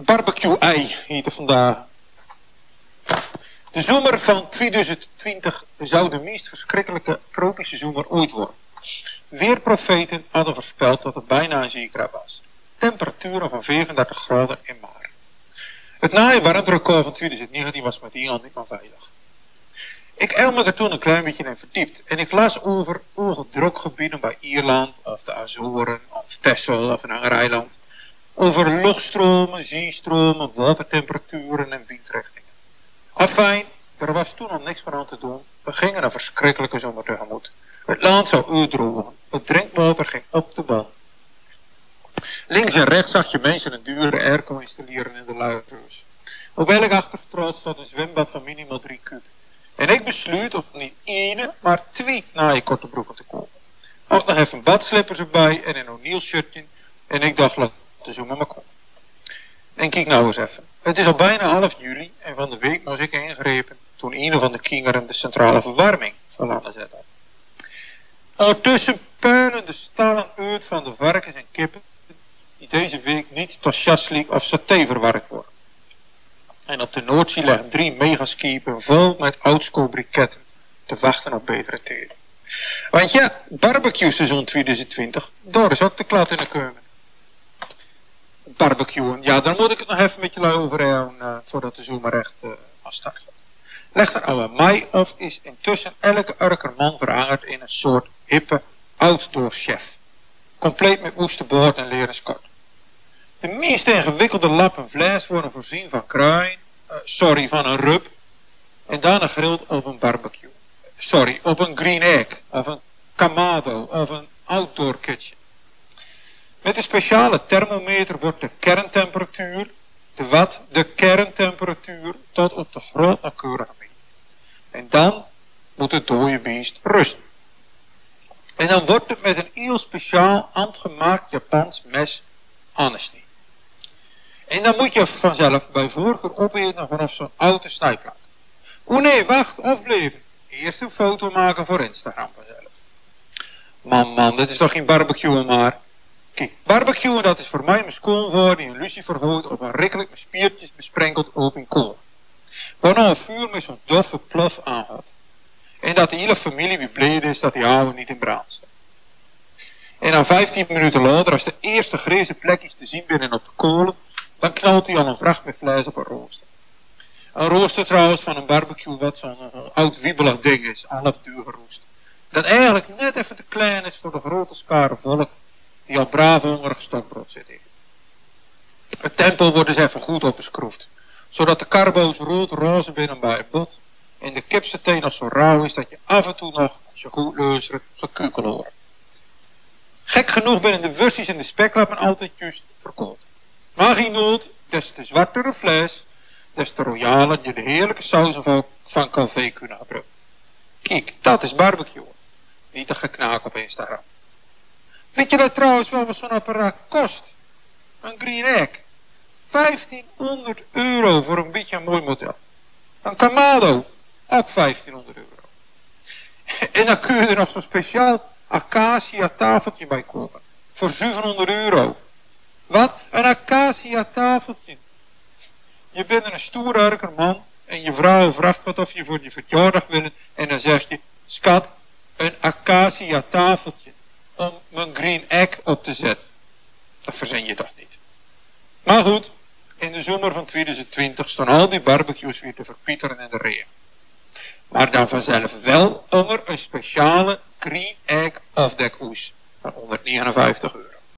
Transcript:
Barbecue-ei vandaag. De zomer van 2020 zou de meest verschrikkelijke tropische zomer ooit worden. Weerprofeten hadden voorspeld dat het bijna een zekerheid was. Temperaturen van 34 graden in maart. Het naaiwarmterecord van 2019 was met Ierland niet meer veilig. Ik heb me er toen een klein beetje in verdiept. En ik las over drukgebieden bij Ierland, of de Azoren, of Texel, of een ander eiland. Over luchtstromen, zeestromen, watertemperaturen en windrichtingen. Afijn, er was toen al niks meer aan te doen. We gingen een verschrikkelijke zomer tegemoet. Het land zou uitdrogen. Het drinkwater ging op de bal. Links en rechts zag je mensen een dure airco installeren in de luiertreus. Op elk achterstraat staat een zwembad van minimaal 3 kub. En ik besluit om niet één, maar twee naaie korte broeken te kopen. Ook nog even badslippers erbij en een O'Neill shirtje. En ik dacht, laat de zomer maar komen. En kijk nou eens even. Het is al bijna half juli en van de week was ik ingrepen toen een van de kinderen de centrale verwarming verlaten zette. Ondertussen puinen de stalen uit van de varkens en kippen die deze week niet tot chaslik of saté verwerkt worden. En op de Noordzee liggen drie megaskepen vol met oudskoolbriketten te wachten op betere tijden. Want ja, barbecue seizoen 2020, daar is ook de klat in de komen. Barbecuen, ja, daar moet ik het nog even met jullie over hebben uh, voordat de zomer echt uh, start. Leg er nou een mei of is intussen elke urkerman verangerd in een soort hippe outdoor chef. Compleet met woeste boord en leren skort. De meest ingewikkelde lappen vlees worden voorzien van kruin, uh, sorry, van een rub. En daarna grilled op een barbecue. Sorry, op een green egg, of een kamado, of een outdoor kitchen. Met een speciale thermometer wordt de kerntemperatuur, de wat, de kerntemperatuur, tot op de grond nauwkeurig. En dan moet het dode beest rusten. En dan wordt het met een heel speciaal handgemaakt Japans mes aangesneden. En dan moet je vanzelf bij voorkeur opeten vanaf zo'n oude snijplaat. O nee, wacht, afbleven. Eerst een foto maken voor Instagram vanzelf. Man, man, dit is toch geen barbecue maar. Barbecue dat is voor mij mijn schoonvader die een lucifer gooit op een rikkelijk met spiertjes besprenkeld open kool. Waarna een vuur met zo'n doffe plof aanhoudt. En dat de hele familie weer blij is dat die oude niet in brand staat. En dan 15 minuten later, als de eerste grijze plekjes te zien binnen op de kolen, dan knalt hij al een vracht met vlees op een rooster. Een rooster trouwens van een barbecue wat zo'n uh, oud wiebelig ding is, half duur geroost. Dat eigenlijk net even te klein is voor de grote skare volk die al braaf hongerig stokbrood zit in. Het tempo wordt dus even goed opgeschroefd, zodat de karbo's rood-roze binnen bij het bot en de kipsaté nog zo rauw is dat je af en toe nog, als je goed luistert, gekukel hoort. Gek genoeg binnen de wurstjes en de speklappen altijd juist verkoold. Maar geen nood, des te zwartere vlees, des te royaler je de heerlijke saus van, van café kunnen gebruiken. Kijk, dat is barbecue. Niet een geknaak op Instagram. Weet je dat trouwens wel wat zo'n apparaat kost? Een green egg. 1500 euro voor een beetje een mooi model. Een Kamado. Ook 1500 euro. En dan kun je er nog zo'n speciaal acacia tafeltje bij kopen. Voor 700 euro. Wat? Een acacia tafeltje. Je bent een stoere man en je vrouw vraagt wat of je voor je verjaardag wil en dan zeg je, skat, een acacia tafeltje om mijn green egg op te zetten. Dat verzin je toch niet. Maar goed, in de zomer van 2020 staan al die barbecues weer te verpieteren in de regen. Maar dan vanzelf wel onder een speciale green egg afdekhoes van 159 euro.